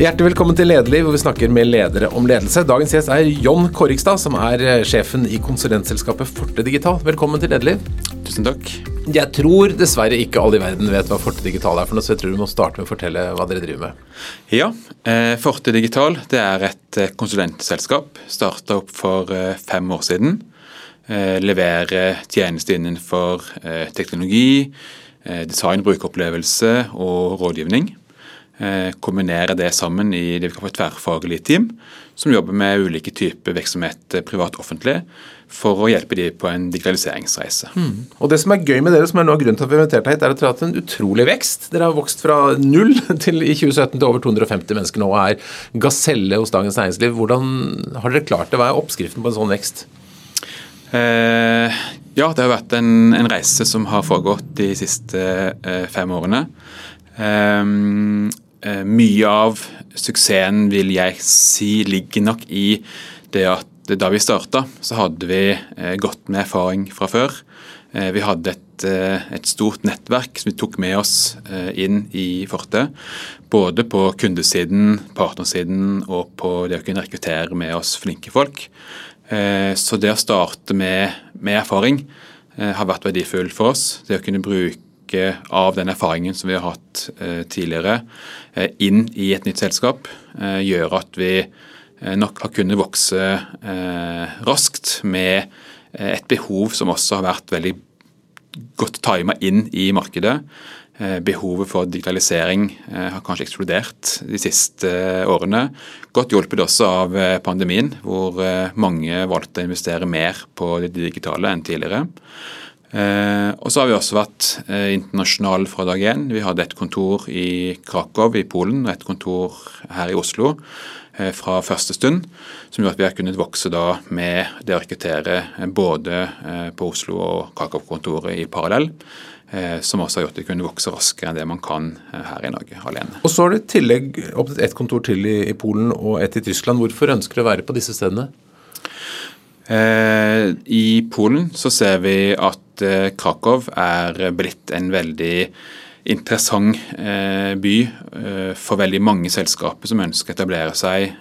Hjertelig velkommen til Lederliv, hvor vi snakker med ledere om ledelse. Dagens gjest er John Korrigstad, som er eh, sjefen i konsulentselskapet Forte Digital. Velkommen til Lederliv. Tusen takk. Jeg tror dessverre ikke alle i verden vet hva Forte Digital er for noe, så jeg tror du må starte med å fortelle hva dere driver med. Ja, eh, Forte Digital det er et eh, konsulentselskap. Starta opp for fem år siden. Leverer tjenester innenfor teknologi, design, brukeropplevelse og rådgivning. Eh, kombinere det sammen i det vi kan et tverrfaglig team, som jobber med ulike typer virksomhet, privat-offentlig, for å hjelpe de på en digitaliseringsreise. Mm. Og Det som er gøy med dere, som er noe av grunnen til at vi har invitert hit, er at dere har hatt en utrolig vekst. Dere har vokst fra null til i 2017 til over 250 mennesker nå og er gaselle hos Dagens Næringsliv. Hvordan har dere klart det? Hva er oppskriften på en sånn vekst? Eh, ja, det har vært en, en, reise som har foregått de siste eh, fem årene. Eh, mye av suksessen vil jeg si ligger nok i det at da vi starta, så hadde vi eh, godt med erfaring fra før. Eh, vi hadde et, et, stort nettverk som vi tok med oss inn i Forte. Både på kundesiden, partnersiden og på det å kunne rekruttere med oss flinke folk. Så det å starte med, med erfaring har vært verdifull for oss. Det å kunne bruke bruke av den erfaringen som vi har hatt eh, tidligere, eh, inn i et nytt selskap, eh, gjør at vi nok har kunnet vokse raskt med et behov som også har vært veldig godt tima inn i markedet. Behovet for digitalisering har kanskje eksplodert de siste årene. Godt hjulpet også av pandemien, hvor mange valgte å investere mer på det digitale enn tidligere. Eh, og så har vi også vært eh, internasjonale fra dag én. Vi hadde et kontor i Krakow i Polen og et kontor her i Oslo eh, fra første stund. Som gjør at vi har kunnet vokse da med det å rekruttere eh, både eh, på Oslo og Krakow-kontoret i parallell. Eh, som også har gjort at vi kunne vokse raskere enn det man kan her i Norge alene. Og Så har du i tillegg åpnet ett kontor til i, i Polen og ett i Tyskland. Hvorfor ønsker du å være på disse stedene? I Polen så ser vi at Eh, Krakow er blitt en veldig interessant eh, by eh, for veldig mange selskaper som ønsker å etablere seg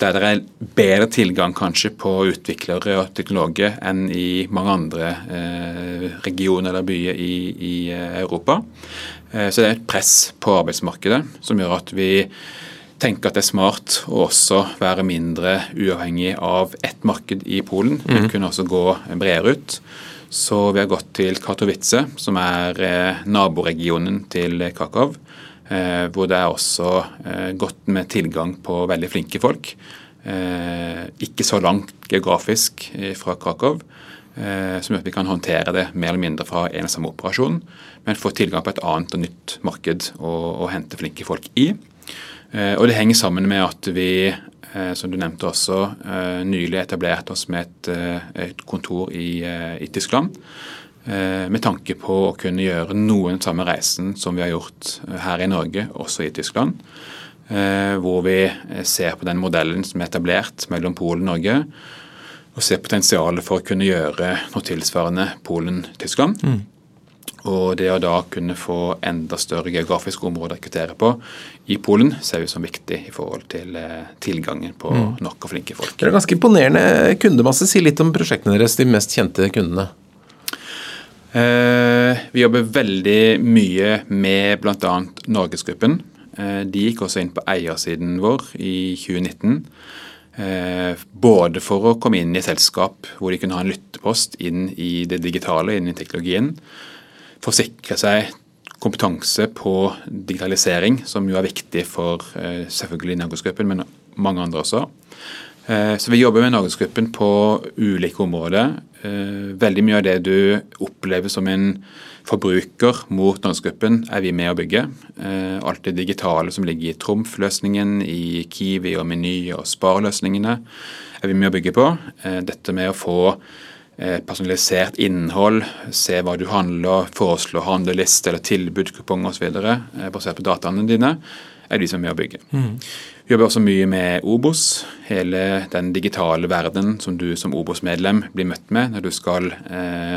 der det er bedre tilgang kanskje på utviklere og teknologer enn i mange andre regioner eller byer i Europa. Så det er et press på arbeidsmarkedet som gjør at vi tenker at det er smart å også være mindre uavhengig av ett marked i Polen, men Vi kunne også gå bredere ut. Så vi har gått til Katowice, som er eh, naboregionen til Krakow. Eh, hvor det er også eh, godt med tilgang på veldig flinke folk. Ikke så langt geografisk fra Krakow, som gjør at vi kan håndtere det mer eller mindre fra en og samme operasjon, men få tilgang på et annet og nytt marked å hente flinke folk i. Og Det henger sammen med at vi Eh, som du nevnte også, eh, nylig etablerte oss med et, eh, et kontor i, i, Tyskland. Med tanke på å kunne gjøre noen samme reisen som vi har gjort her i Norge, også i Tyskland. Hvor vi ser på den modellen som er etablert mellom Polen og Norge. Og ser potensialet for å kunne gjøre noe tilsvarende Polen-Tyskland. Mm. Og det å da kunne få enda større geografiske områder å rekruttere på i Polen, ser vi som viktig i forhold til eh, tilgangen på mm. nok og flinke folk. Det er ganske imponerende kundemasse. Si litt om prosjektene deres, de mest kjente kundene. Eh, vi jobber veldig mye med bl.a. Norgesgruppen. Eh, de gikk også inn på eiersiden vår i 2019. Eh, både for å komme inn i selskap hvor de kunne ha en lyttepost inn i det digitale, inn i teknologien forsikre seg kompetanse på digitalisering, som jo er viktig for eh, selvfølgelig Norgesgruppen, men mange andre også. Eh, så Vi jobber med Norgesgruppen på ulike områder. Eh, veldig mye av det du opplever som en forbruker mot Norgesgruppen, er vi med å bygge. Alt det digitale som ligger i Trumf-løsningen, i Kiwi og Meny og Spar-løsningene, er vi med å bygge på. Dette med å få personalisert innhold, se hva du handler, foreslå handleliste eller tilbudskuponger osv. Eh, basert på dataene dine, er de som er med å bygge. Mm. Vi jobber også mye med Obos, hele den digitale verden som du som Obos-medlem blir møtt med når du skal eh,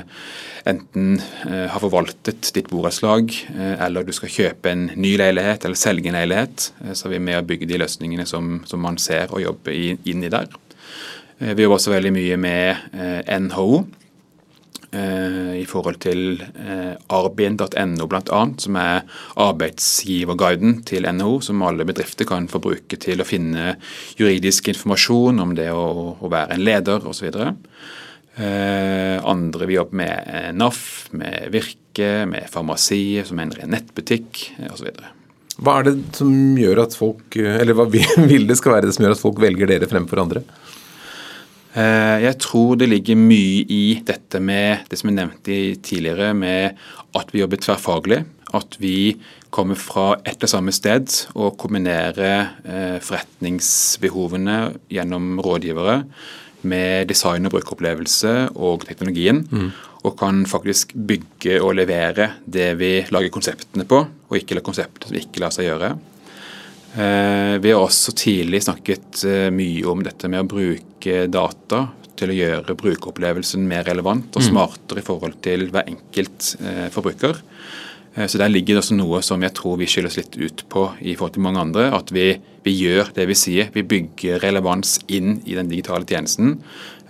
enten eh, ha forvaltet ditt borettslag, eh, eller du skal kjøpe en ny leilighet eller selge en leilighet. Eh, så er vi med å bygge de løsningene som, som man ser og jobber inn i der. Eh, vi jobber også veldig mye med eh, NHO Eh, i forhold til arbin.no bl.a., som er arbeidsgiverguiden til NHO, som alle bedrifter kan få bruke til å finne juridisk informasjon om det å, være en leder osv. Andre vi jobber med NAF, med Virke, med Farmasi, som er en nettbutikk osv. Hva er det som gjør at folk, eller hva vil det skal være det som gjør at folk velger dere fremfor andre? Eh, jeg tror det ligger mye i dette med det som jeg nevnte tidligere, med at vi jobber tverrfaglig. At vi kommer fra ett og samme sted og kombinerer eh, forretningsbehovene gjennom rådgivere med design og brukeropplevelse og teknologien. Mm. Og kan faktisk bygge og levere det vi lager konseptene på, og ikke konsepter som ikke lar seg gjøre. Eh, vi har også tidlig snakket eh, mye om dette med å bruke data til å gjøre brukeropplevelsen mer relevant og mm. smartere i forhold til hver enkelt eh, forbruker. Så Der ligger det også noe som jeg tror vi skiller oss litt ut på i forhold til mange andre. At vi, vi gjør det vi sier. Vi bygger relevans inn i den digitale tjenesten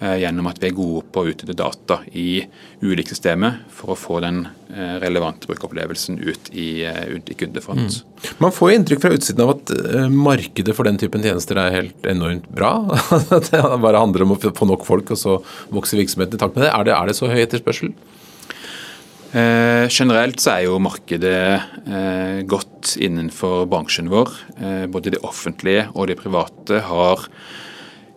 gjennom at vi er gode på å utnytte data i ulike systemer for å få den eh, relevante brukeropplevelsen ut i, eh, ut i kundefront. Mm. Man får inntrykk fra utsiden av at markedet for den typen tjenester er helt enormt bra. At det bare handler om å få nok folk, og så vokser virksomheten i takt med det. Er det, er det så høy etterspørsel? Eh, generelt så er jo markedet eh, godt innenfor bransjen vår. Eh, både det offentlige og det private har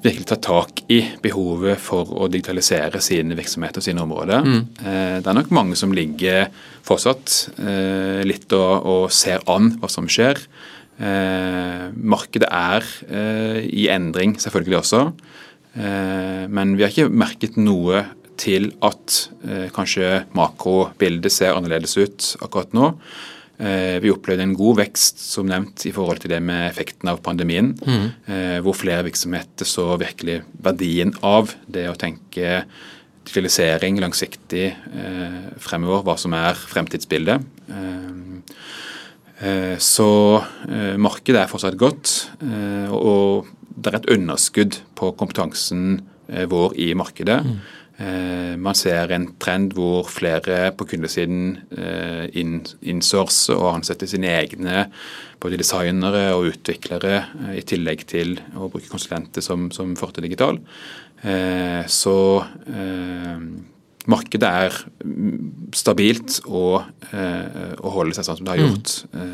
virkelig ta tak i behovet for å digitalisere sine virksomheter og sine områder. Mm. Eh, det er nok mange som ligger fortsatt eh, litt og, og ser an hva som skjer. Eh, markedet er i endring, selvfølgelig også. Men vi har ikke merket noe til at kanskje makrobildet ser annerledes ut akkurat nå. Eh, vi opplevde en god vekst som nevnt i forhold til det med effekten av pandemien. Mm. Hvor flere virksomheter så virkelig verdien av det å tenke digitalisering langsiktig eh, fremover, hva som er fremtidsbildet. Så markedet er fortsatt godt, og det er et underskudd på kompetansen vår i markedet. Mm. Eh, man ser en trend hvor flere på kundesiden eh, innsourcer og ansetter sine egne både designere og utviklere, eh, i tillegg til å bruke konsulenter som, som Forte Digital. Så markedet er stabilt og, og, holder seg sånn som det har mm. gjort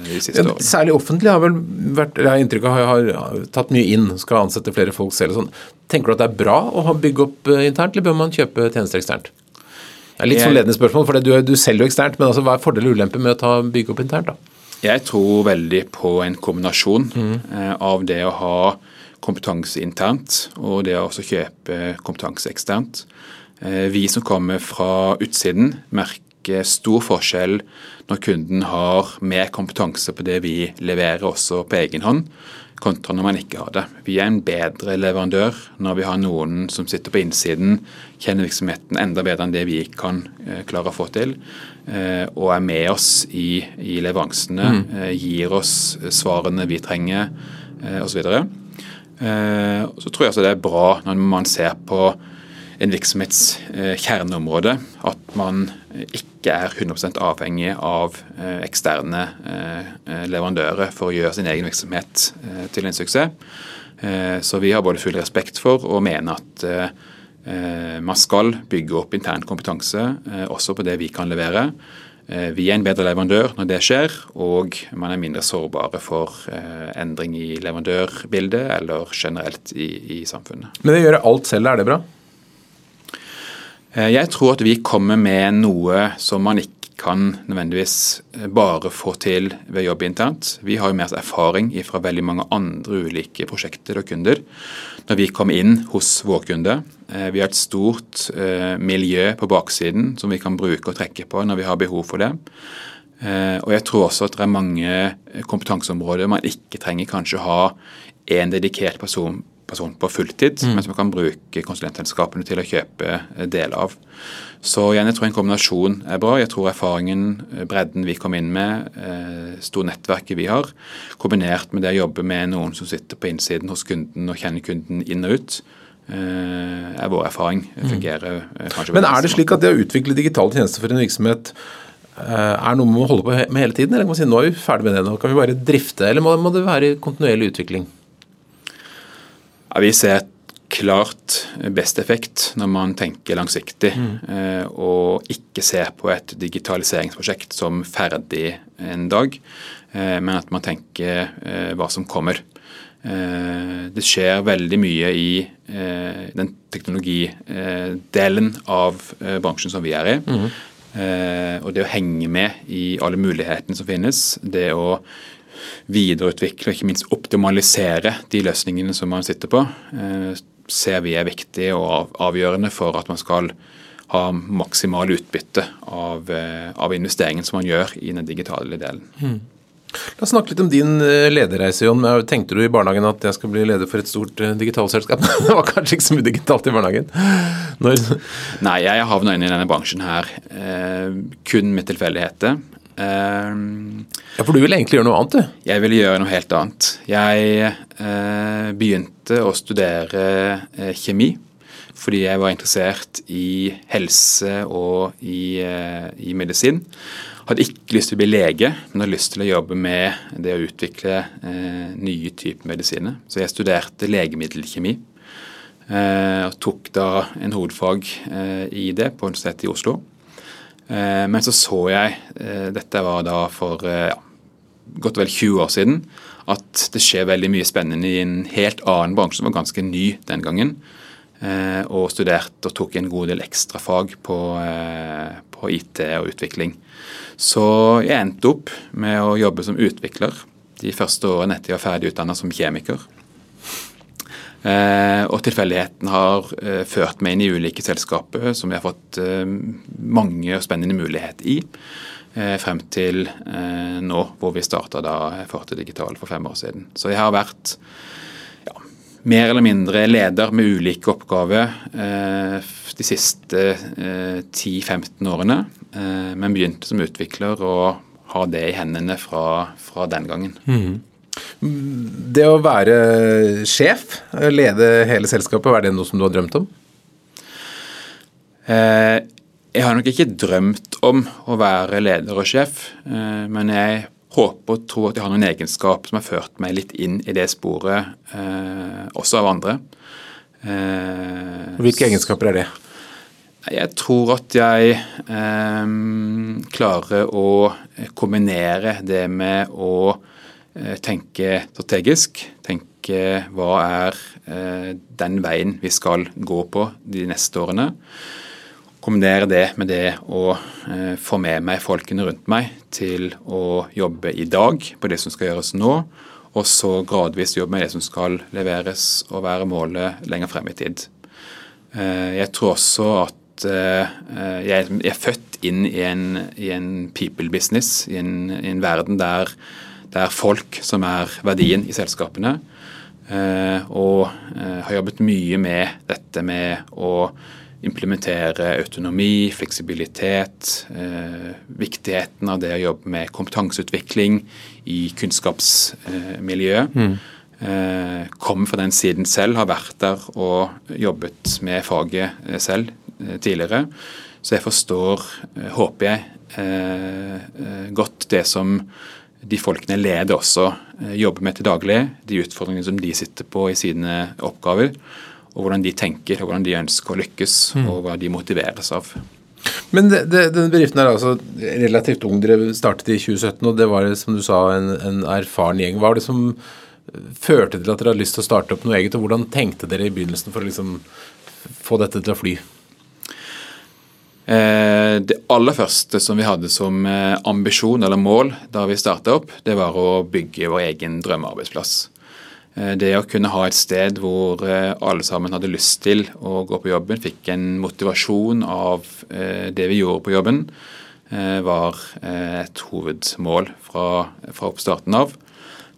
de siste ja, årene. Særlig offentlig har vel vært, jeg har inntrykk av har, har tatt mye inn, skal ansette flere folk selv. og sånn. Tenker du at det er bra å bygge opp eh, internt, eller bør man kjøpe tjenester eksternt? Det er litt sånn ledende spørsmål, for du, du selger jo eksternt, men altså, hva er fordel og ulempe med å ta, bygge opp internt? da? Jeg tror veldig på en kombinasjon mm. eh, av det å ha kompetanse internt og det å også kjøpe kompetanse eksternt. Eh, vi som kommer fra utsiden, merker stor forskjell når kunden har mer kompetanse på det vi leverer også på egen hånd kontra når man ikke har det. Vi er en bedre leverandør når vi har noen som sitter på innsiden, kjenner virksomheten enda bedre enn det vi kan eh, klare å få til, eh, og er med oss i, i leveransene, mm. gir oss svarene vi trenger osv. Så, videre. så tror jeg også det er bra når man ser på en virksomhets eh, kjerneområde. At man ikke er 100 avhengig av eh, eksterne eh, leverandører for å gjøre sin egen virksomhet til en suksess. Så vi har både full respekt for og mener at man skal bygge opp intern kompetanse også på det vi kan levere. Vi er en bedre leverandør når det skjer, og man er mindre sårbare for endring i leverandørbildet eller generelt i, i samfunnet. Men det gjøre alt selv, er det bra? Eh, jeg tror at vi kommer med noe som man ikke kan nødvendigvis eh, bare få til ved jobb internt. Vi har jo med oss erfaring fra veldig mange andre ulike prosjekter og kunder når vi kommer inn hos vår kunde. Eh, vi har et stort miljø på baksiden som vi kan bruke og trekke på når vi har behov for det. Og jeg tror også at det er mange kompetanseområder man ikke trenger kanskje ha én dedikert person, person på fulltid, mm. men som kan bruke konsulentselskapene til å kjøpe deler av. Så igjen, jeg tror en kombinasjon er bra. Jeg tror erfaringen, bredden vi kom inn med, store nettverket vi har, kombinert med det å jobbe med noen som sitter på innsiden hos kunden og kjenner kunden inn og ut, er vår erfaring. fungerer kanskje Men er det slik at det å utvikle digitale tjenester for en virksomhet Eh, er noe man må holde på med hele tiden, eller kan man si nå er vi ferdig med det, nå kan vi bare drifte, eller må, må det være kontinuerlig utvikling? Ja, vi ser klart best effekt når man tenker langsiktig mm. eh, og ikke ser på et digitaliseringsprosjekt som ferdig en dag, eh, men at man tenker eh, hva som kommer. Eh, det skjer veldig mye i eh, den teknologidelen av bransjen som vi er i. Mm. Eh, og det å henge med i alle mulighetene som finnes, det å videreutvikle og ikke minst optimalisere de løsningene som man sitter på, eh, ser vi er viktig og avgjørende for at man skal ha maksimal utbytte av, eh, av investeringen som man gjør i den digitale delen. Mm. La oss snakke litt om din eh, lederreise, Jon. Tenkte du i barnehagen at jeg skal bli leder for et stort digitalselskap? det var kanskje ikke så mye digitalt i barnehagen? Når... Nei, jeg havna inn i denne bransjen her kun med tilfeldigheter. Eh, ja, For du ville egentlig gjøre noe annet, du? Jeg ville gjøre noe helt annet. Jeg uh, begynte å studere uh, kjemi fordi jeg var interessert i helse og i, i medisin. Hadde ikke lyst til å bli lege, men hadde lyst til å jobbe med det å utvikle eh, nye typer medisiner. Så jeg studerte legemiddelkjemi. Eh, og tok da en hovedfag eh, i det på Universitetet i Oslo. Eh, men så så jeg, eh, dette var da for eh, ja, godt og vel 20 år siden, at det skjer veldig mye spennende i en helt annen bransje som var ganske ny den gangen. og studerte og tok en god del ekstrafag på, på IT og utvikling. Så jeg endte opp med å jobbe som utvikler de første årene etter jeg var ferdig utdannet som kjemiker. Eh, og tilfeldigheten har eh, ført meg inn i ulike selskaper som vi har fått eh, mange spennende muligheter i. Frem til nå, hvor vi starta da Forte Digital for fem år siden. Så jeg har vært ja, mer eller mindre leder med ulike oppgaver de siste 10-15 årene. Men begynte som utvikler og ha det i hendene fra, fra den gangen. Mm. Det å være sjef, lede hele selskapet, er det noe som du har drømt om? Eh, jeg har nok ikke drømt om å være leder og sjef, eh, men jeg håper og tror at jeg har noen egenskap som har ført meg litt inn i det sporet, også av andre. Hvilke egenskaper er det? Jeg tror at jeg eh, klarer å kombinere det med å eh, tenke strategisk. Tenke hva er eh, den veien vi skal gå på de neste årene. Kombinere det med det å eh, få med meg folkene rundt meg til å jobbe i dag på det som skal gjøres nå. Og så gradvis jobbe med det som skal leveres og være målet lenger frem i tid. Eh, jeg tror også at jeg, er født inn i en, i en people business, i en, i en verden der det er folk som er verdien i selskapene. Uh, og uh, har jobbet mye med dette med å implementere autonomi, fleksibilitet, viktigheten av det å jobbe med kompetanseutvikling i kunnskapsmiljøet. Mm. Kommer fra den siden selv, har vært der og jobbet med faget selv Eh, tidligere. Så jeg forstår, eh, håper jeg, eh, godt det som de folkene leder også jobber med til daglig. De utfordringene som de sitter på i sine oppgaver. Og hvordan de tenker og hvordan de ønsker å lykkes, mm. og hva de motiveres av. Men det, det, denne bedriften er altså relativt ung. Dere startet i 2017, og det var som du sa, en, en erfaren gjeng. Hva var det som førte til at dere hadde lyst til å starte opp noe eget, og hvordan tenkte dere i begynnelsen for å liksom få dette til å fly? Eh, det aller første som vi hadde som eh, ambisjon eller mål da vi starta opp, det var å bygge vår egen drømmearbeidsplass. Eh, det å kunne ha et sted hvor alle sammen hadde lyst til å gå på jobben, fikk en motivasjon av det vi gjorde på jobben, var et hovedmål fra, fra oppstarten av.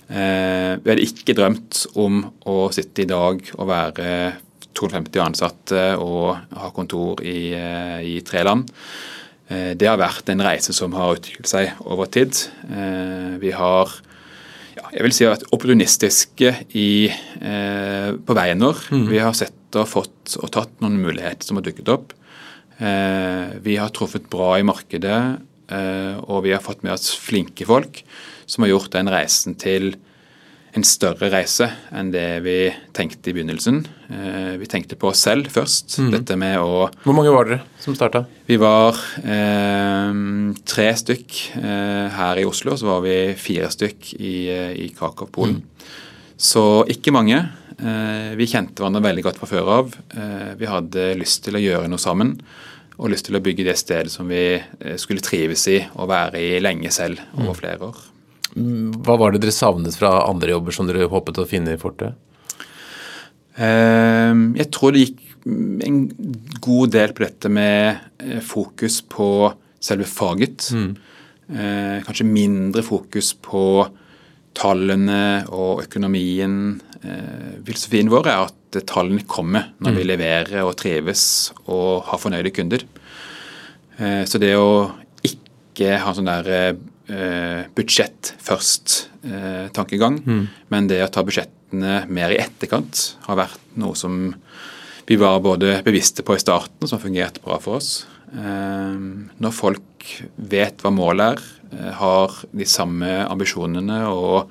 Vi hadde ikke drømt om å sitte i dag og være 250 ansatte og har kontor i, eh, i tre land. Eh, det har vært en reise som har utviklet seg over tid. Eh, vi har ja, jeg vil si vært opportunistiske i, eh, på veien vår. Mm. Vi har sett og fått og tatt noen muligheter som har dukket opp. Eh, vi har truffet bra i markedet, eh, og vi har fått med oss flinke folk som har gjort den reisen til en større reise enn det vi tenkte i begynnelsen. Eh, vi tenkte på oss selv først. Mm. Dette med å Hvor mange var dere som starta? Vi var eh, tre stykk eh, her i Oslo, og så var vi fire stykk i, eh, i Krakow, Polen. Mm. Så ikke mange. Eh, vi kjente hverandre veldig godt fra før av. Eh, vi hadde lyst til å gjøre noe sammen. Og lyst til å bygge det stedet som vi skulle trives i og være i lenge selv over mm. flere år. Hva var det dere savnet fra andre jobber som dere håpet å finne i fortet? Ehm, jeg tror det gikk en god del på dette med eh, fokus på selve faget. Mm. Eh, kanskje mindre fokus på tallene og økonomien. Eh, filosofien vår er at tallene kommer når mm. vi leverer og trives og har fornøyde kunder. Så det å ikke ha sånn der eh, budsjett først-tankegang. Eh, mm. Men det å ta budsjettene mer i etterkant har vært noe som vi var både bevisste på i starten, som har fungert bra for oss. Eh, når folk vet hva målet er, har de samme ambisjonene og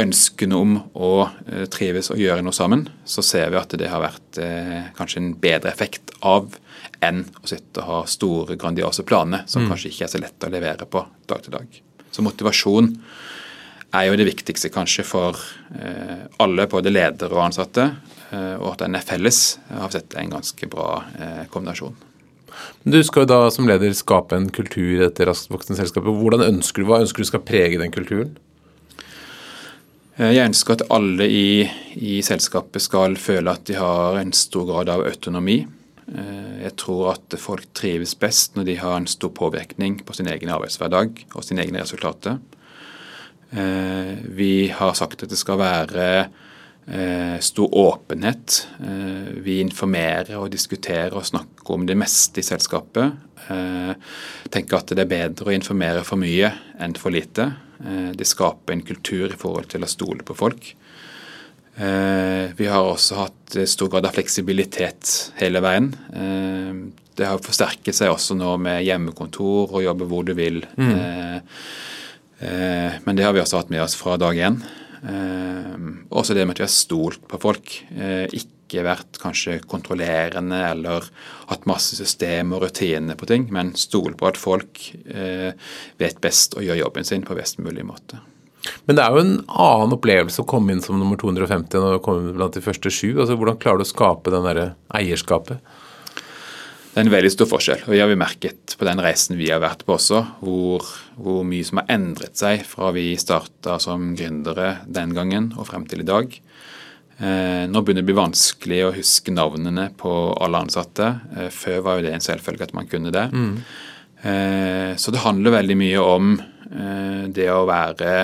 ønskene om å eh, trives og gjøre noe sammen, så ser vi at det har vært eh, kanskje en bedre effekt av enn å sitte og ha store, grandiose planer som mm. kanskje ikke er så lett å levere på dag til dag. Så motivasjon er jo det viktigste kanskje for eh, alle, både ledere og ansatte. Eh, og at den er felles, har sett en ganske bra eh, Du skal jo da som leder skape en kultur i dette raskt selskapet. Hvordan ønsker du, Hva ønsker du skal prege den kulturen? Jeg ønsker at alle i, i selskapet skal føle at de har en stor grad av autonomi. Eh, jeg tror at folk trives best når de har en stor påvirkning på sin egen arbeidshverdag og sine egne resultater. Eh, vi har sagt at det skal være stor åpenhet. Vi informerer og diskuterer og snakker om det meste i selskapet. Tenker at det er bedre å informere for mye enn for lite. Det skaper en kultur i forhold til å stole på folk. Eh, vi har også hatt stor grad av fleksibilitet hele veien. Eh, det har forsterket seg også nå med hjemmekontor og jobbe hvor du vil. Mm. Eh, men det har vi også hatt med oss fra dag én. Også det med at vi har stolt på folk. Ikke vært kanskje kontrollerende eller hatt masse system og rutiner på ting, men stole på at folk vet best og gjør jobben sin på best mulig måte. Men det er jo en annen opplevelse å komme inn som nummer 250 enn å komme blant de første sju. Altså, hvordan klarer du å skape den der eierskapet? Det er en veldig stor forskjell. og Vi har vi merket på den reisen vi har vært på også, hvor, hvor mye som har endret seg fra vi starta som gründere den gangen og frem til i dag. Eh, nå begynner det å bli vanskelig å huske navnene på alle ansatte. Eh, før var jo det en selvfølge at man kunne det. Mm. Eh, så det handler veldig mye om eh, det å være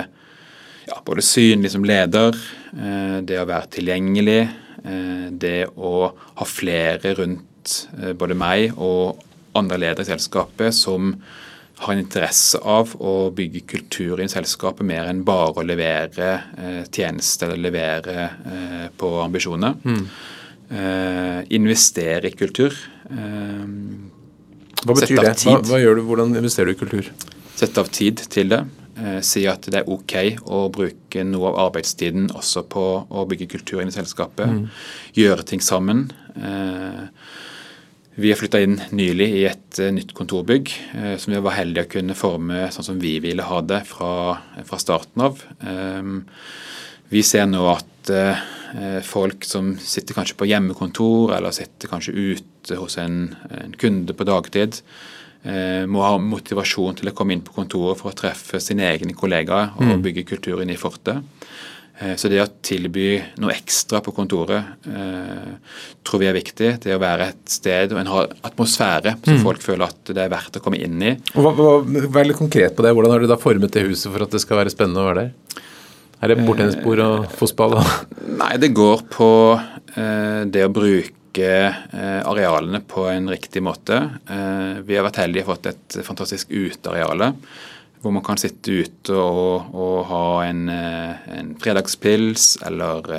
ja, både synlig som leder, eh, det å være tilgjengelig, eh, det å ha flere rundt eh, både meg og andre ledere i selskapet som har en interesse av å bygge kultur i selskapet mer enn bare å levere eh, tjenester eller levere eh, på ambisjoner. Mm. Eh, investere i kultur. hva betyr det? Hva, hva, gjør du? Hvordan investerer du i kultur? Sette av tid til det. Si at det er OK å bruke noe av arbeidstiden også på å bygge kultur inn i selskapet. Mm. Gjøre ting sammen. Eh, vi har flytta inn nylig i et uh, nytt kontorbygg uh, som vi var heldige å kunne forme sånn som vi ville ha det fra, fra starten av. Um, vi ser nå at uh, folk som sitter kanskje på hjemmekontor eller sitter kanskje ute hos en, en kunde på dagtid, Eh, må ha motivasjon til å komme inn på kontoret for å treffe sine egne kollegaer og bygge bygge kulturen i fortet. Eh, så det å tilby noe ekstra på kontoret eh, tror vi er viktig. Det å være et sted og en atmosfære som mm. folk føler at det er verdt å komme inn i. Og Vær litt konkret på det. Hvordan har du da formet det huset for at det skal være spennende å være der? Er det bordtennisbord og fotball? Nei, det går på det å bruke arealene på en riktig måte. Vi har vært heldige og fått et fantastisk uteareale hvor man kan sitte ute og, og ha en, en, fredagspils eller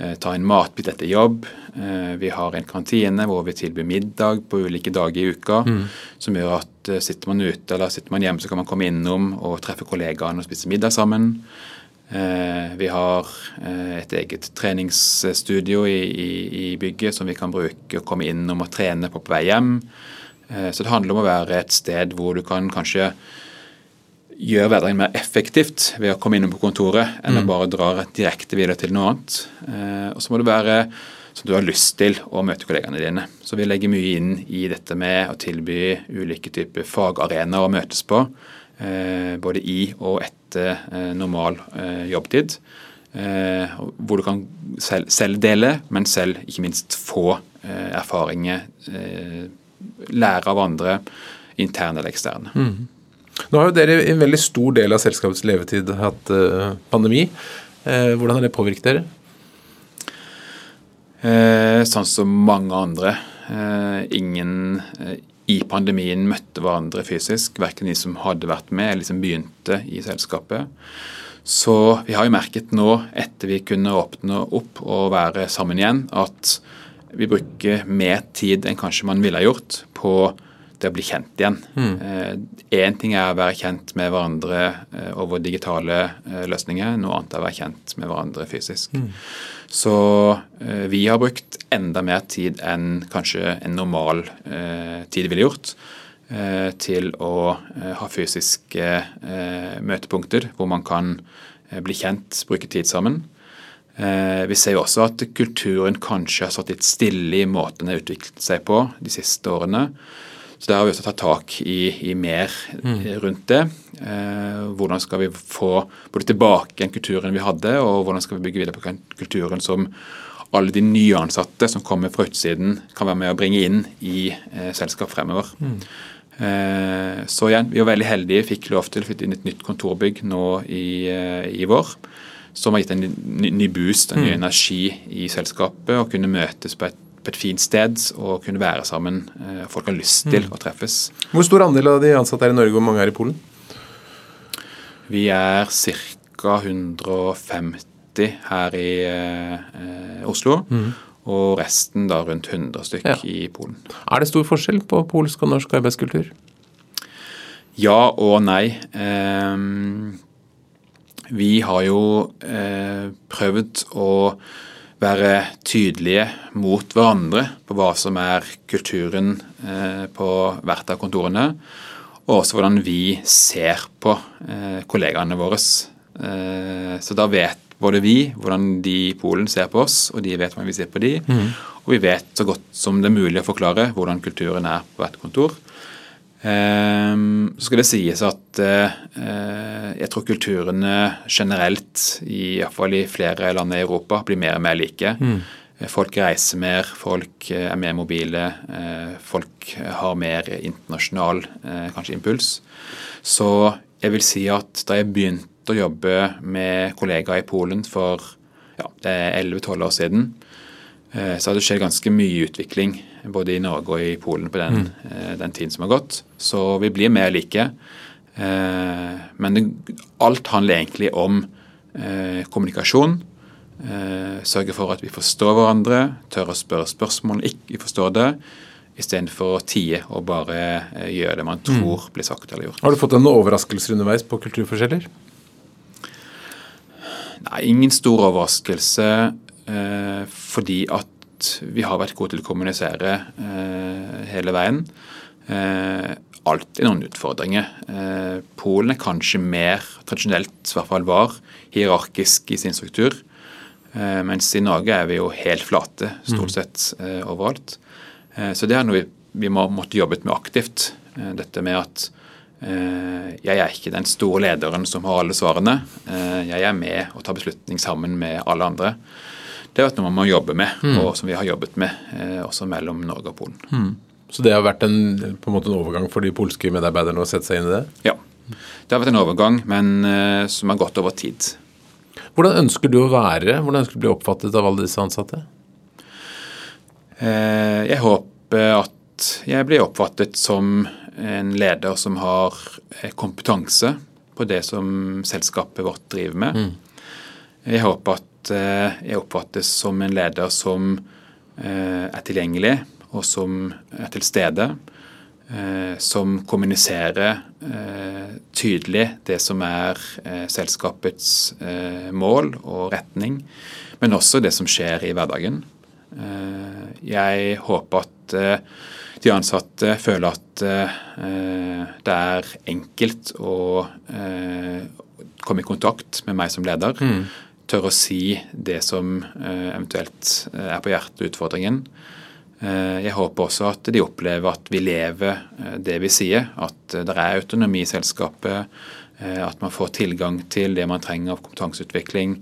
eh, ta en matbit etter jobb. Eh, vi har en kantine hvor vi tilbyr middag på ulike dager i uka. Mm. Som gjør at eh, sitter man ute eller sitter man hjemme, så kan man komme innom og treffe kollegaene og spise middag sammen. Eh, vi har et eget treningsstudio i, i, i, bygget som vi kan bruke og komme innom og trene på på vei hjem. Så det handler om å være et sted hvor du kan kanskje gjøre hverdagen mer effektivt ved å komme innom på kontoret, enn mm. å bare dra direkte videre til noe annet. Eh, og så må det være som du har lyst til å møte kollegaene dine. Så vi legger mye inn i dette med å tilby ulike typer fagarenaer å møtes på. Eh, både i og etter eh, normal eh, jobbtid. Eh, hvor du kan selv, selv, dele, men selv ikke minst få eh, erfaringer. lære av andre, interne eller eksterne. Mm. Nå har jo dere i en veldig stor del av selskapets levetid hatt uh, pandemi. Uh, hvordan har det påvirket dere? Eh, sånn som mange andre. ingen i pandemien møtte hverandre fysisk. Verken de som hadde vært med eller som begynte i selskapet. Så vi har jo merket nå, etter vi kunne åpne opp og være sammen igjen, at vi bruker mer tid enn kanskje man ville gjort på det å bli kjent igjen. Én mm. ting er å være kjent med hverandre eh, over digitale eh, løsninger, noe annet er å være kjent med hverandre fysisk. Mm. Så eh, vi har brukt enda mer tid enn kanskje en normal tid ville gjort til å ha fysiske møtepunkter hvor man kan bli kjent, bruke tid sammen. Vi ser jo også at kulturen kanskje har stått litt stille i måten den har utviklet seg på de siste årene. Så der har vi også tatt tak i, i mer mm. rundt det. Eh, hvordan skal vi få både tilbake den kulturen vi hadde, og hvordan skal vi bygge videre på kulturen som alle de nyansatte som kommer fra utsiden, kan være med å bringe inn i eh, selskap fremover. Mm. Eh, så igjen, vi var veldig heldige, fikk lov til å flytte inn et nytt kontorbygg nå i, eh, i vår. Som har gitt en ny, ny boost, en ny mm. energi i selskapet, og kunne møtes på et på et fint sted og kunne være sammen. Eh, folk har lyst til mm. å treffes. Hvor stor andel av de ansatte er i Norge, og mange er i Polen? Vi er ca. 150 her i eh, Oslo. Mm. Og resten da rundt 100 stykk ja. i Polen. Er det stor forskjell på polsk og norsk arbeidskultur? Ja og nei. Eh, vi har jo eh, prøvd å være tydelige mot hverandre på hva som er kulturen eh, på hvert av kontorene. Og også hvordan vi ser på eh, kollegaene våre. Eh, så da vet både vi hvordan de i Polen ser på oss, og de vet hvordan vi ser på de. Mm. Og vi vet så godt som det er mulig å forklare hvordan kulturen er på hvert kontor. Um, så skal det sies at uh, jeg tror kulturene generelt, i, fall i flere land i Europa, blir mer og mer like. Mm. Folk reiser mer, folk eh, er mer mobile, folk har mer internasjonal kanskje impuls. Så jeg vil si at da jeg begynte å jobbe med kollegaer i Polen for ja, 11-12 år siden, så har det skjedd ganske mye utvikling både i Norge og i Polen på den, mm. Eh, den tiden som har gått. Så vi blir mer like. Eh, men det, alt handler egentlig om eh, kommunikasjon. Sørge for at vi forstår hverandre, tør å spørre spørsmål ikke forstår det. Istedenfor å tie og bare gjøre det man mm. tror blir sagt eller gjort. Har du fått noen overraskelser underveis på kulturforskjeller? Nei, ingen stor overraskelse. Fordi at vi har vært gode til å kommunisere eh, hele veien. Eh, alltid noen utfordringer. Eh, Polen er kanskje mer tradisjonelt, i hvert fall var, hierarkisk i sin struktur. Eh, mens i Norge er vi jo helt flate, stort mm. sett eh, overalt. Eh, så det er noe vi, vi må måtte jobbet med aktivt. dette med at jeg er ikke den store lederen som har alle svarene. Jeg er med og tar beslutning sammen med alle andre det har vært noe man må jobbe med, mm. og som vi har jobbet med eh, også mellom Norge og Polen. Mm. Så det har vært en, på en, en overgang for de polske medarbeiderne å sette seg inn i det? Ja, det har vært en overgang, men eh, som har gått over tid. Hvordan ønsker du å være? Hvordan ønsker du å bli oppfattet av alle disse ansatte? Eh, jeg håper at jeg blir oppfattet som en leder som har kompetanse på det som selskapet vårt driver med. Mm. Jeg håper at eh, jeg oppfattes som en leder som er tilgjengelig, og som er til stede. Som kommuniserer tydelig det som er selskapets mål og retning, men også det som skjer i hverdagen. Eh, jeg håper at eh, de ansatte føler at eh, det er enkelt å komme i kontakt med meg som leder. Mm. Tørre å si det som eventuelt er på hjertet, utfordringen. Jeg håper også at de opplever at vi lever det vi sier. At det er autonomi i selskapet. At man får tilgang til det man trenger av kompetanseutvikling.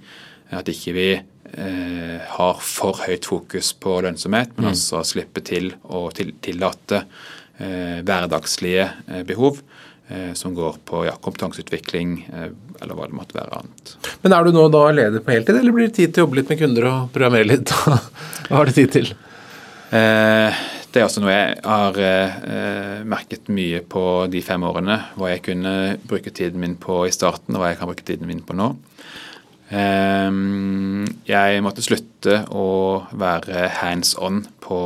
At ikke vi eh, har for høyt fokus på lønnsomhet, men mm. altså slippe til å tillate eh, hverdagslige eh, behov eh, som går på ja, kompetanseutvikling eh, eller hva det måtte være annet. Men Er du nå da leder på heltid, eller blir det tid til å jobbe litt med kunder og programmere litt? hva har du tid til? Eh, det er også noe jeg har eh, merket mye på de fem årene. Hva jeg kunne bruke tiden min på i starten, og hva jeg kan bruke tiden min på nå. Eh, jeg måtte slutte å være hands on på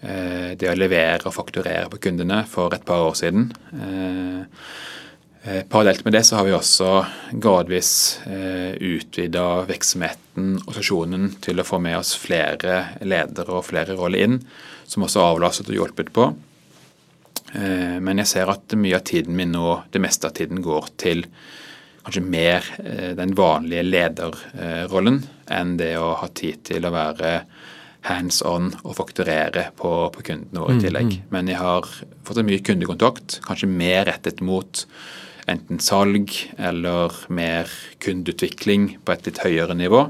eh, det å levere og fakturere på kundene for et par år siden. Eh, eh, parallelt med det så har vi også gradvis utvida virksomheten og stasjonen til å få med oss flere ledere og flere roller inn, som også har avlastet og hjulpet på. Men jeg ser at mye av tiden min nå, det meste av tiden, går til kanskje mer eh, den vanlige lederrollen enn det å ha tid til å være hands on og fakturere på, på kundene våre i mm, tillegg. Mm. Men jeg har fått mye kundekontakt, kanskje mer rettet mot enten salg eller mer kundeutvikling på et litt høyere nivå.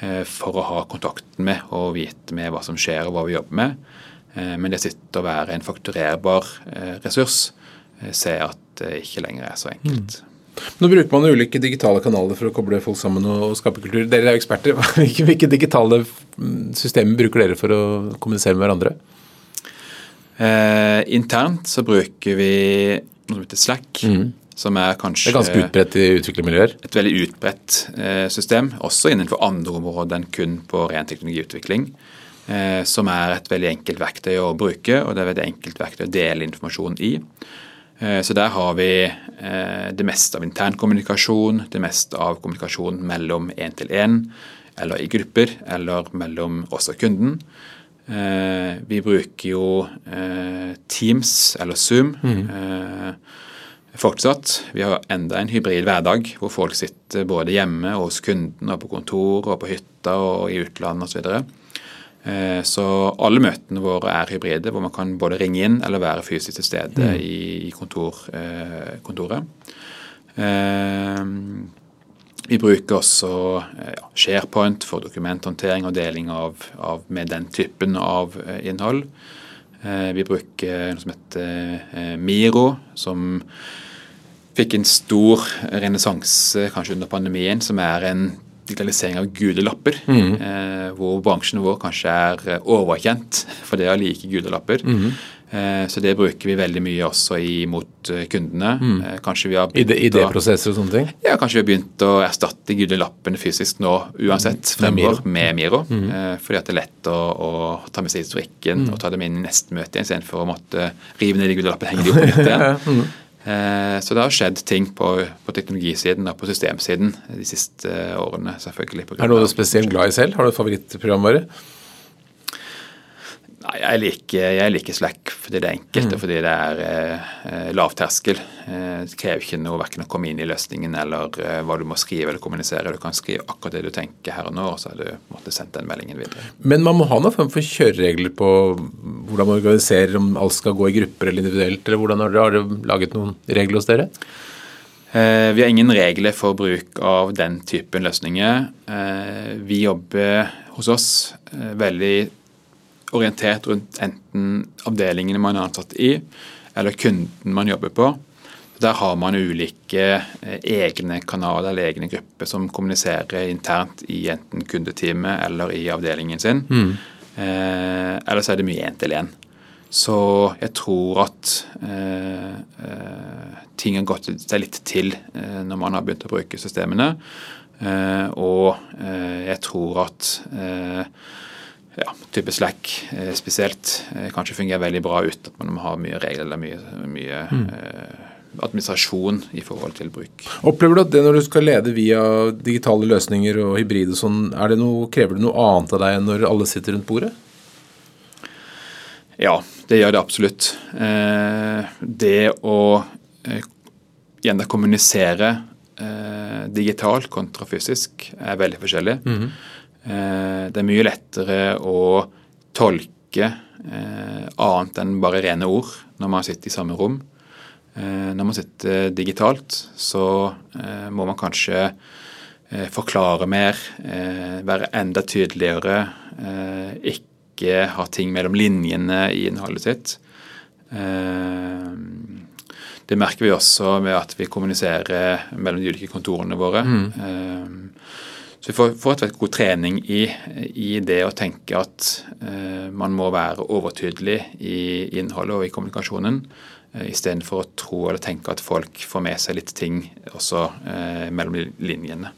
Eh, for å ha kontakten med og vite med hva som skjer og hva vi jobber med. Eh, men det sitter å være en fakturerbar ressurs ser jeg at det ikke lenger er så enkelt. Mm. Nå bruker man ulike digitale kanaler for å koble folk sammen og skape kultur. Dere er jo eksperter. Hvilke, hvilke digitale systemer bruker dere for å kommunisere med hverandre? Eh, internt så bruker vi noe som heter Slack. Mm. Som er kanskje Det er ganske utbredt i utviklermiljøer? Et veldig utbredt eh, system. Også innenfor andre områder enn kun på ren teknologiutvikling. Eh, som er et veldig enkelt verktøy å bruke, og det er et veldig enkelt verktøy å dele informasjon i. Eh, så der har vi eh, det meste av intern kommunikasjon, det meste av kommunikasjon mellom én til én, eller i grupper, eller mellom oss og kunden. Eh, vi bruker jo Teams eller Zoom mm. Fortsatt. Vi har enda en hybrid hverdag hvor folk sitter både hjemme og hos kunden og på kontor og på hytta og i utlandet osv. Så, så alle møtene våre er hybride, hvor man kan både ringe inn eller være fysisk til stede mm. i kontor, eh, kontoret. Eh, vi bruker også ja, SharePoint for dokumenthåndtering og deling av, av, med den typen av innhold. Vi bruker noe som heter Miro, som fikk en stor renessanse kanskje under pandemien, som er en digitalisering av gule lapper, mm. eh, hvor bransjen vår kanskje er eh, overkjent for det å like gule lapper. Mm. Eh, så det bruker vi veldig mye også mot eh, kundene. Mm. Eh, kanskje vi har Idéprosesser og sånne ting? Ja, kanskje vi har begynt å erstatte gule lappene fysisk nå uansett mm. fremover med Miro. Mm. Eh, fordi at det er lett å, å ta med seg historikken mm. og ta dem inn i neste møte istedenfor å måtte rive ned de gule lappene og henge de opp på nytt igjen. Eh, så det har skjedd ting på, på teknologisiden og på systemsiden de siste årene. selvfølgelig. Er du noe spesielt glad i selv? Har du et favorittprogramvare? Jeg liker, jeg liker, Slack fordi det er enkelt mm. og fordi det er eh, lav terskel. Eh, det krever ikke noe verken å komme inn i løsningen eller eh, hva du må skrive eller kommunisere. Du kan skrive akkurat det du tenker her og nå, og så har du måttet sendt den meldingen videre. Men man må ha noen form for kjøreregler på hvordan man organiserer, om alt skal gå i grupper eller individuelt, eller hvordan har dere, laget noen regler hos dere? Eh, vi har ingen regler for bruk av den typen løsninger. Eh, vi jobber hos oss eh, veldig orientert rundt enten avdelingene man er ansatt i, eller kunden man jobber på. Der har man ulike eh, egne kanaler eller egne grupper som kommuniserer internt i enten kundeteamet eller i avdelingen sin. Mm. Eh, eller så er det mye én-til-én. Så jeg tror at eh, eh, ting har gått seg litt til eh, når man har begynt å bruke systemene. Eh, og jeg tror at ja, type Slack spesielt kanskje fungerer veldig bra uten at man har mye regler eller mye, mye mm administrasjon i forhold til bruk. Opplever du at det når du skal lede via digitale løsninger og hybrid og sånn, det noe, krever det noe annet av deg enn når alle sitter rundt bordet? Ja, det gjør det absolutt. Eh, det å eh, igjen kommunisere eh, digitalt kontra fysisk er veldig forskjellig. Mm -hmm. Det er mye lettere å tolke annet enn bare rene ord når man sitter i samme rom. Eh, når man sitter digitalt, så eh, må man kanskje eh, forklare mer, være enda tydeligere, ikke ha ting mellom linjene i innholdet sitt. Det merker vi også med at vi kommuniserer mellom de ulike kontorene våre. Mm. Så vi får, får et god trening i, i, det å tenke at man må være overtydelig i innholdet og i kommunikasjonen. Eh, Istedenfor å tro eller tenke at folk får med seg litt ting også eh, mellom linjene.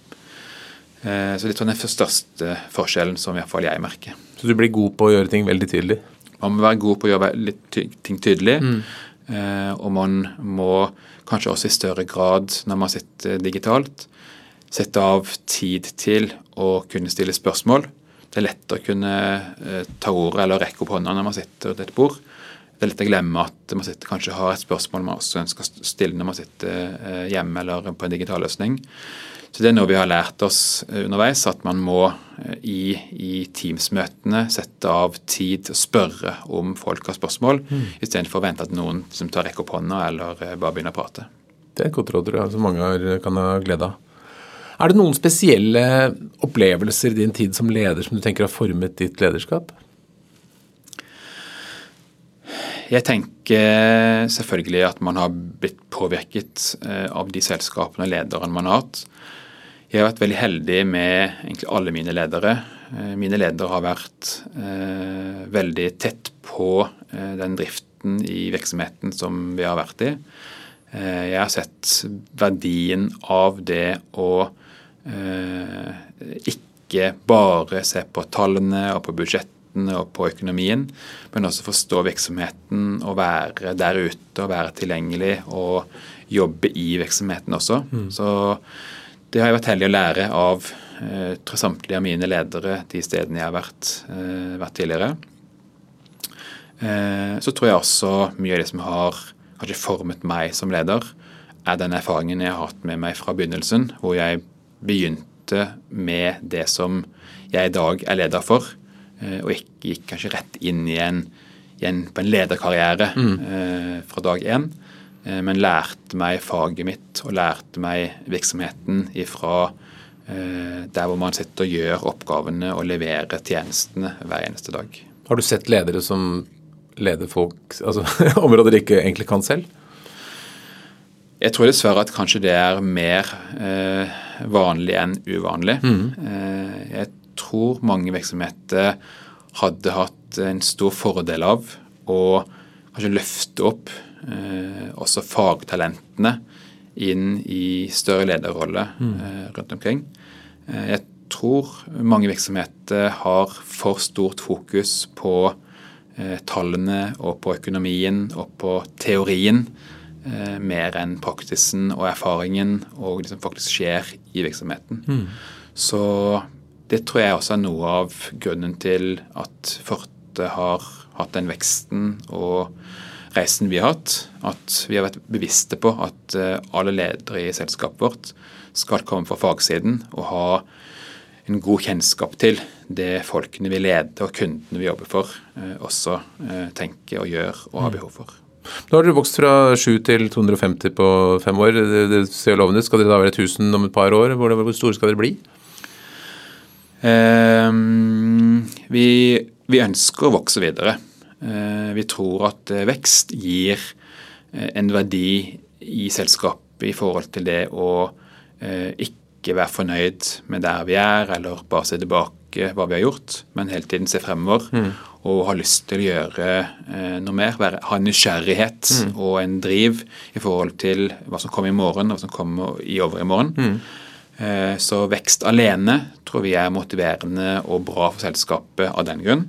Eh, så det er den største forskjellen som i hvert fall jeg merker. Så du blir god på å gjøre ting veldig tydelig? Man må være god på å gjøre litt ting tydelig. Mm. Eh, og man må kanskje også i større grad, når man sitter digitalt, sette av tid til å kunne stille spørsmål. Det er lett å kunne eh, ta ordet eller rekke opp hånda når man sitter ved et bord det er lett å glemme at man sitter, kanskje har et spørsmål man også ønsker å stille når man sitter eh, hjemme eller på en digital løsning. Så Det er noe vi har lært oss eh, underveis, at man må i, i Teams-møtene sette av tid å spørre om folk har spørsmål, mm. istedenfor å vente at noen som tar rekke opp hånda eller bare begynner å prate. Det er et godt råd som mange kan ha glede av. Er det noen spesielle opplevelser i din tid som leder som du tenker har formet ditt lederskap? Jeg tenker selvfølgelig at man har blitt påvirket eh, av de selskapene og lederne man har hatt. Jeg har vært veldig heldig med egentlig alle mine ledere. Eh, mine ledere har vært eh, veldig tett på eh, den driften i virksomheten som vi har vært i. Eh, jeg har sett verdien av det å ikke bare se på tallene og på budsjettene og på økonomien, men også forstå virksomheten og være der ute og være tilgjengelig og jobbe i virksomheten også. Mm. Så det har jeg vært heldig å lære av eh, samtlige av mine ledere de stedene jeg har vært, eh, vært tidligere. Eh, så tror jeg også mye av det som har kanskje formet meg som leder, er den erfaringen jeg har hatt med meg fra begynnelsen, hvor jeg begynte med det som jeg i dag er leder for. Eh, og ikke gikk kanskje rett inn i en, i en på en lederkarriere mm. eh, fra dag én, eh, men lærte meg faget mitt og lærte meg virksomheten ifra eh, der hvor man sitter og gjør oppgavene og leverer tjenestene hver eneste dag. Har du sett ledere som leder folk, altså områder de ikke egentlig kan selv? Jeg tror dessverre at kanskje det er mer eh, vanlig enn uvanlig. Mm. Eh, jeg tror mange virksomheter hadde hatt en stor fordel av å kanskje løfte opp eh, også fagtalentene inn i større lederrolle mm. eh, rundt omkring. Eh, jeg tror mange virksomheter har for stort fokus på eh, tallene og på økonomien og på teorien eh, mer enn praksisen og erfaringen og det som faktisk skjer i virksomheten. Mm. Så det tror jeg også er noe av grunnen til at Forte har hatt den veksten og reisen vi har hatt. At vi har vært bevisste på at eh, alle ledere i selskapet vårt skal komme fra fagsiden og ha en god kjennskap til det folkene vi leder og kundene vi jobber for, eh, også tenker og gjør og har mm. behov for. Nå har dere vokst fra 7 til 250 på fem år. Det, det ser lovende ut. Skal dere da være 1000 om et par år? Hvor, hvor store skal dere bli? Ehm, vi, vi ønsker å vokse videre. Eh, vi tror at eh, vekst gir eh, en verdi i selskapet i forhold til det å ikke være fornøyd med der vi er, eller bare se tilbake hva vi har gjort, men hele tiden se fremover. Mm. Og ha lyst til å gjøre noe mer. Være, ha en nysgjerrighet mm. og en driv i forhold til hva som kommer i morgen, og hva som kommer i overmorgen. Mm. Så vekst alene tror vi er motiverende og bra for selskapet av den grunn.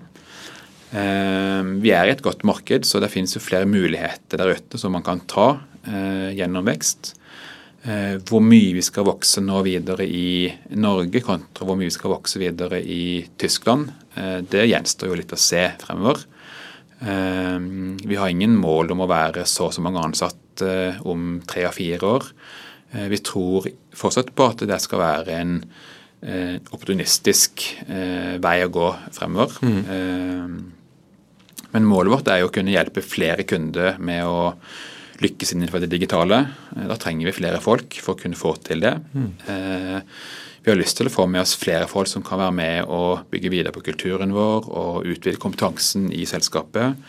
Eh, vi er i et godt marked, så det finnes jo flere muligheter der ute som man kan ta eh, gjennom vekst. Eh, hvor mye vi skal vokse nå videre i Norge kontra hvor mye vi skal vokse videre i Tyskland, det gjenstår jo litt å se fremover. Vi har ingen mål om å være så og så mange ansatte om tre av fire år. Vi tror fortsatt på at det skal være en opportunistisk vei å gå fremover. Mm. Men målet vårt er jo å kunne hjelpe flere kunder med å lykkes innenfor det digitale. Eh, da trenger vi flere folk for å kunne få til det. Mm. Vi har lyst til å få med oss flere folk som kan være med og bygge videre på kulturen vår og utvide kompetansen i selskapet.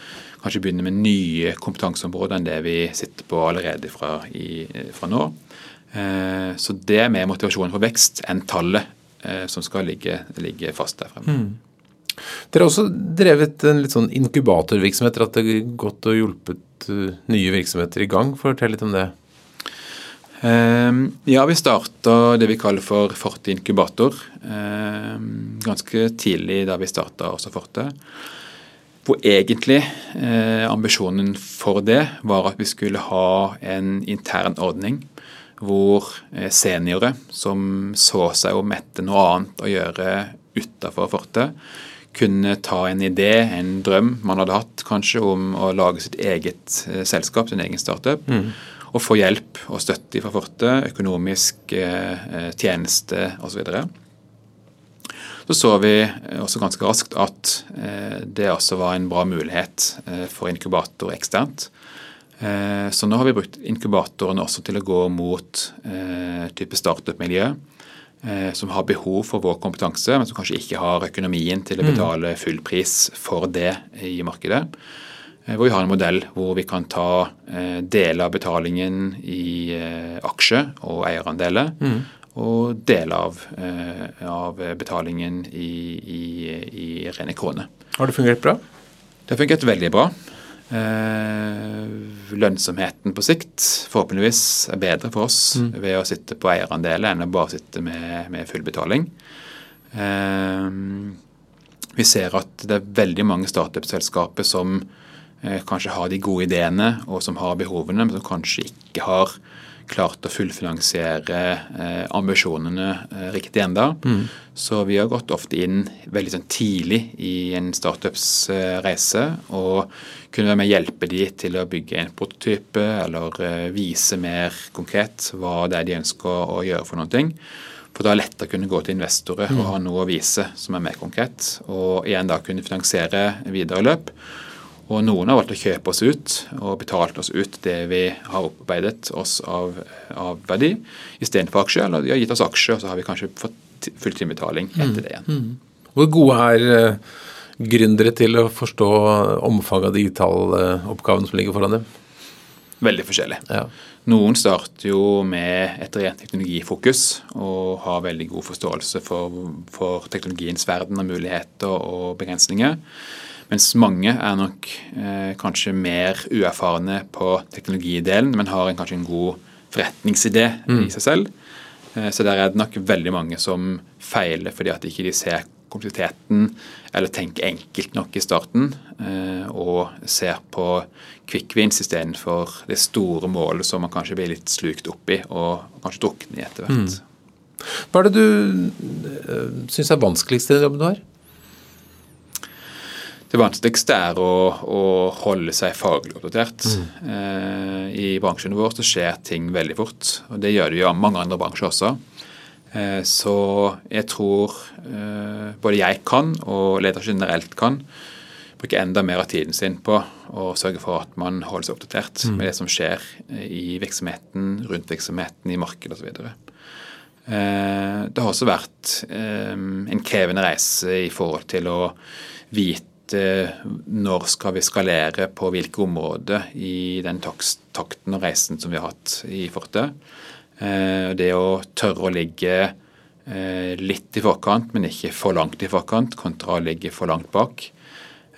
Kanskje begynne med nye kompetanseområder enn det vi sitter på allerede fra, i, fra nå. Eh, så det er mer motivasjonen for vekst enn tallet som skal ligge, ligge fast der fremme. Mm. Dere har også drevet en litt sånn inkubatorvirksomhet, etter at det har gått og hjulpet eh, nye virksomheter i gang. Fortell litt om det. Um, ja, vi starta det vi kaller for Forte inkubator. Um, ganske tidlig da vi starta også Forte. Hvor egentlig eh, ambisjonen for det var at vi skulle ha en intern ordning hvor eh, seniorer som så seg om etter noe annet å gjøre utafor Forte, kunne ta en idé, en drøm man hadde hatt kanskje om å lage sitt eget eh, selskap, sin egen startup, mm. og få hjelp og støtte fra Forte, økonomisk eh, eh tjeneste osv. Så, så så vi også ganske raskt at eh, det også var en bra mulighet eh, for inkubator eksternt. Eh, så nå har vi brukt inkubatoren også til å gå mot type startup-miljø Eh, som har behov for vår kompetanse, men som kanskje ikke har økonomien til å mm. betale full pris for det i markedet. Eh, hvor vi har en modell hvor vi kan ta eh, deler av betalingen i aksje og eierandeler. Mm. Og deler av, av betalingen i, i, i rene kroner. Har det fungert bra? Det har fungert veldig bra. Eh, lønnsomheten på sikt forhåpentligvis er bedre for oss mm. ved å sitte på eierandeler enn å bare sitte med, med full betaling. Eh, vi ser at det er veldig mange startup-selskaper som eh, kanskje har de gode ideene og som har behovene, men som kanskje ikke har klart å fullfinansiere eh, ambisjonene eh, riktig enda. Mm. Så vi har gått ofte inn veldig sånn tidlig i en startups eh, reise og kunne være med å hjelpe de til å bygge en prototype eller eh, vise mer konkret hva det er de ønsker å, gjøre for ting. For da er det lett å kunne gå til investorer mm. og ha noe å vise som er mer konkret. Og igjen da kunne finansiere videre løp. Og noen har valgt å kjøpe oss ut og betalt oss ut det vi har opparbeidet oss av, av verdi, istedenfor aksjer. Eller de har gitt oss aksjer, og så har vi kanskje fått fulltimbetaling etter det igjen. Mm. Mm. Hvor gode er uh, gründere til å forstå omfanget av digitaloppgavene som ligger foran dem? Veldig forskjellig. Ja. Noen starter jo med et rent teknologifokus og har veldig god forståelse for, for teknologiens verden og muligheter og begrensninger. Mens mange er nok eh, kanskje mer uerfarne på teknologidelen, men har en, kanskje en god forretningsidé mm. i seg selv. Eh, så der er det nok veldig mange som feiler fordi at ikke de ser kompleksiteten eller tenker enkelt nok i starten, eh, og ser på quick wins istedenfor det store målet som man kanskje blir litt slukt opp i og kanskje drukner i etter hvert. Mm. Hva er det du eh, syns er vanskeligst i den jobben du har? Det vanskeligste er å, å holde seg faglig oppdatert. Mm. Eh, I bransjen vår så skjer ting veldig fort, og det gjør det jo i mange andre bransjer også. Eh, så jeg tror eh, både jeg kan, og ledere generelt kan, bruke enda mer av tiden sin på å sørge for at man holder seg oppdatert mm. med det som skjer eh, i virksomheten, rundt virksomheten, i markedet osv. Det har også vært en krevende reise i forhold til å vite når skal vi skalere på hvilke områder i den takten og reisen som vi har hatt i fortet. Det å tørre å ligge litt i forkant, men ikke for langt i forkant, kontra å ligge for langt bak.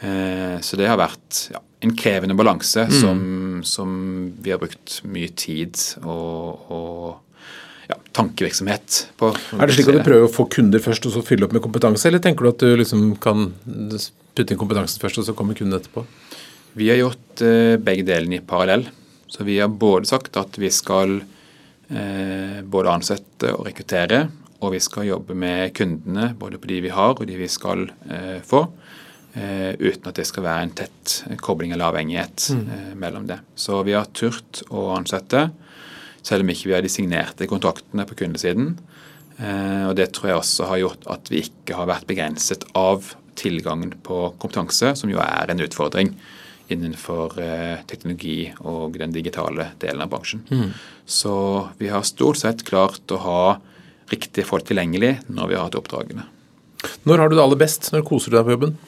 Så det har vært ja, en krevende balanse mm. som, som, vi har brukt mye tid og, og ja, tankevirksomhet på. Er det slik at du prøver å få kunder først og så fylle opp med kompetanse, eller tenker du at du liksom kan putte inn kompetansen først og så kommer kunden etterpå? Vi har gjort eh, begge delene i parallell. Så vi har både sagt at vi skal eh, både ansette og rekruttere, og vi skal jobbe med kundene, både på de vi har og de vi skal eh, få. Uh, uten at det skal være en tett kobling eller avhengighet mm. uh, mellom det. Så vi har turt å ansette, selv om ikke vi har de signerte kontraktene på kundesiden. Uh, og Det tror jeg også har gjort at vi ikke har vært begrenset av tilgangen på kompetanse, som jo er en utfordring innenfor teknologi og den digitale delen av bransjen. Mm. Så vi har stort sett klart å ha riktige folk tilgjengelig når vi har hatt oppdragene. Når har du det aller best? Når koser du deg på jobben?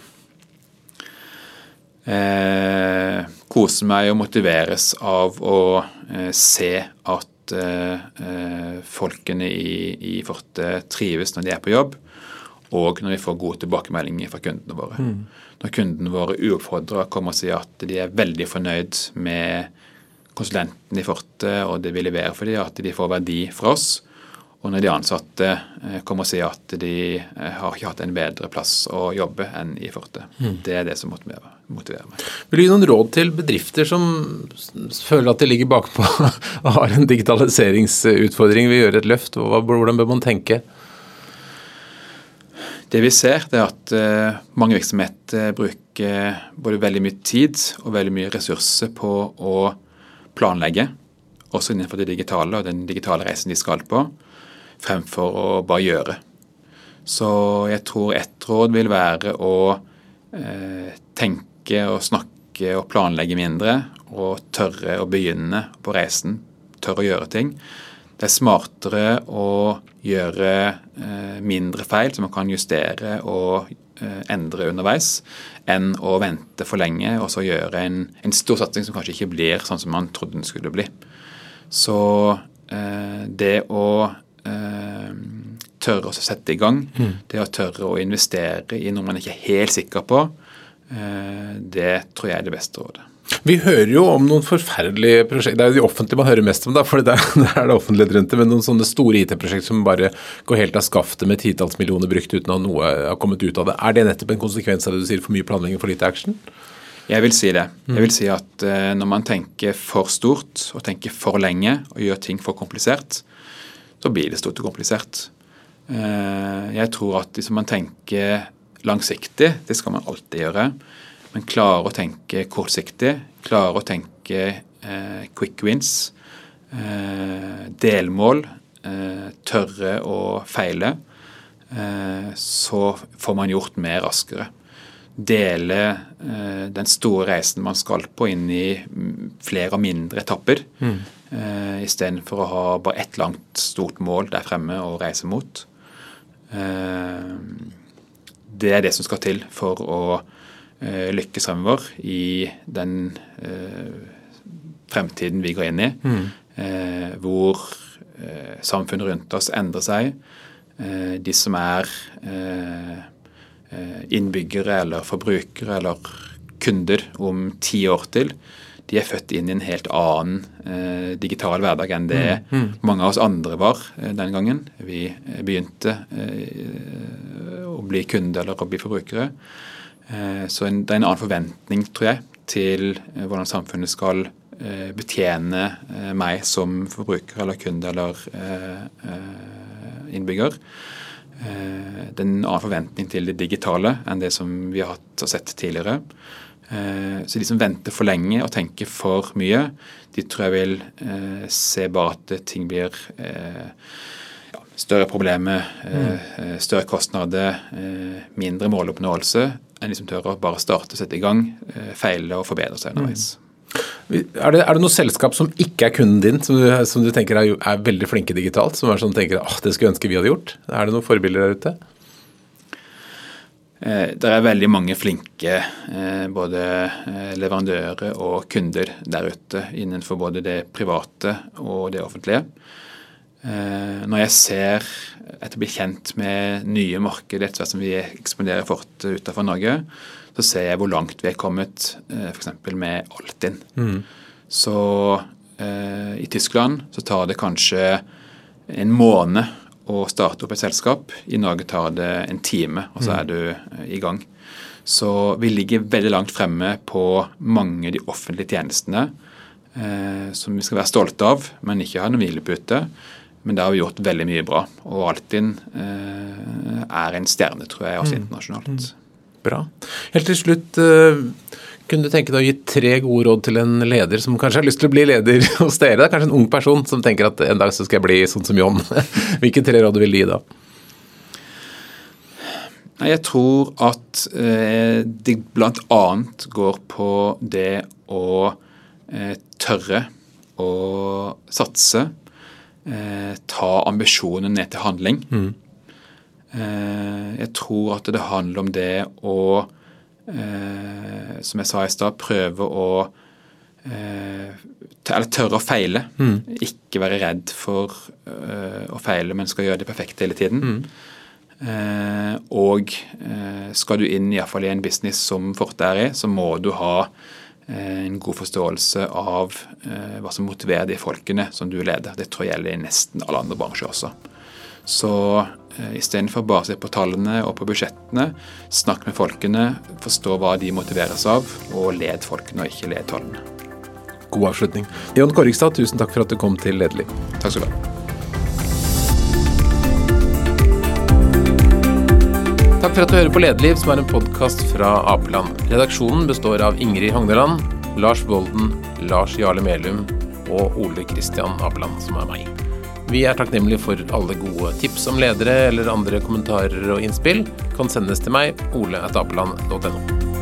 eh, koser meg og motiveres av å eh, se at eh, eh, folkene i, i, Forte trives når de er på jobb, og når vi får gode tilbakemeldinger fra kundene våre. Mm. Når kundene våre uoppfordra kommer og sier at de er veldig fornøyd med konsulenten i Forte og det vi leverer for dem, at de får verdi fra oss. Og når de ansatte eh, kommer og sier at de eh, har ikke hatt en bedre plass å jobbe enn i Forte. Mm. Det er det som motiverer, motiverer meg. Vil du gi noen råd til bedrifter som føler at de ligger bakpå og har en digitaliseringsutfordring, vil gjøre et løft? Hvordan bør man tenke? Det vi ser, det er at uh, mange virksomheter bruker både veldig mye tid og veldig mye ressurser på å planlegge, også innenfor det digitale og den digitale reisen de skal på fremfor å bare gjøre. Så jeg tror ett råd vil være å eh, tenke og snakke og planlegge mindre, og tørre å begynne på reisen. Tørre å gjøre ting. Det er smartere å gjøre eh, mindre feil, som man kan justere og eh, endre underveis, enn å vente for lenge og så gjøre en, en stor satsing som kanskje ikke blir sånn som man trodde den skulle bli. Så eh, det å tørre å sette i gang, mm. det å tørre å investere i noe man ikke er helt sikker på, det tror jeg er det beste rådet. Vi hører jo om noen forferdelige prosjekter. Det er jo de offentlige man hører mest om, da, for det er det, er det offentlige rundt det. Men noen sånne store IT-prosjekter som bare går helt av skaftet med titalls millioner brukt uten at noe har kommet ut av det. Er det nettopp en konsekvens av det du sier, for mye planlegging for lite action? Jeg vil si det. Jeg vil si at uh, når man tenker for stort og tenker for lenge og gjør ting for komplisert, så blir det stort og komplisert. Eh, jeg tror at hvis man tenker langsiktig, det skal man alltid gjøre, men klarer å tenke kortsiktig, klarer å tenke eh, quick wins, eh, delmål, tørre å feile, så får man gjort mer raskere. Dele den store reisen man skal på, inn i flere og mindre etapper. Mm eh, istedenfor å ha bare ett langt, stort mål der fremme å reise mot. Eh, det er det som skal til for å eh, lykkes fremover i den eh, fremtiden vi går inn i, mm. Eh, hvor samfunnet rundt oss endrer seg. Eh, de som er innbyggere eller forbrukere eller kunder om ti år til, de er født inn i en helt annen digital hverdag enn det mm, mm. mange av oss andre var den gangen vi begynte eh, å bli kunde eller å bli forbrukere. Eh, så det er en annen forventning, tror jeg, til eh, hvordan samfunnet skal betjene meg som forbruker eller kunde eller innbygger. Det er en annen forventning til det digitale enn det som vi har hatt og sett tidligere. Eh, så de som venter for lenge og tenker for mye, de tror jeg vil eh, se bare at ting blir eh, større problemer, mm. større kostnader, mindre måloppnåelse, enn de som tør å bare starte og sette i gang, feile og forbedre seg underveis. Mm. Er det, er det noe selskap som ikke er kunden din, som du, som du tenker er, er, veldig flinke digitalt? Som er sånn tenker at det skulle ønske vi hadde gjort? Er det noen forbilder der ute? Eh, det er veldig mange flinke eh, både eh, leverandører og kunder der ute innenfor både det private og det offentlige. Når jeg ser etter å bli kjent med nye markeder etter hvert som vi eksponerer fort utenfor Norge, så ser jeg hvor langt vi er kommet f.eks. med Altinn. Mm. Så eh, i Tyskland så tar det kanskje en måned å starte opp et selskap. I Norge tar det en time, og så mm. er du eh, i gang. Så vi ligger veldig langt fremme på mange av de offentlige tjenestene eh, som vi skal være stolte av, men ikke ha noen hvilepute. Men der har vi gjort veldig mye bra. Og Altinn eh, er en stjerne, tror jeg, også mm. internasjonalt. Mm. Bra. Helt til slutt, eh, kunne du tenke deg å gi tre gode råd til en leder som kanskje har lyst til å bli leder hos dere? Det er kanskje en ung person som tenker at en dag så skal jeg bli sånn som John. Hvilke tre råd vil du gi da? Jeg tror at eh, det bl.a. går på det å eh, tørre å satse. Eh, ta ambisjonen ned til handling. Mm. Eh, jeg tror at det handler om det å eh, som jeg sa i stad, prøve å eh, Eller tørre å feile. Mm. Ikke være redd for eh, å feile, men skal gjøre det perfekte hele tiden. Mm. Eh, og eh, skal du inn iallfall i en business som Forte er i, så må du ha en god forståelse av hva som motiverer de folkene som du leder. Det tror jeg gjelder i nesten alle andre bransjer også. Så Eh, Istedenfor bare å se på tallene og på budsjettene, snakk med folkene, forstå hva de motiveres av, og led folkene og ikke led tallene. God avslutning. Jon Korrigstad, tusen takk for at du kom til Lederliv. Takk skal du ha. Takk for at du hører på Lederliv, som er en podkast fra Apeland. Redaksjonen består av Ingrid Hogneland, Lars Bolden, Lars Jarle Melum og Ole Kristian Apeland, som er meg. Vi er takknemlige for alle gode tips om ledere eller andre kommentarer og innspill. Kan sendes til meg, ole.apeland.no.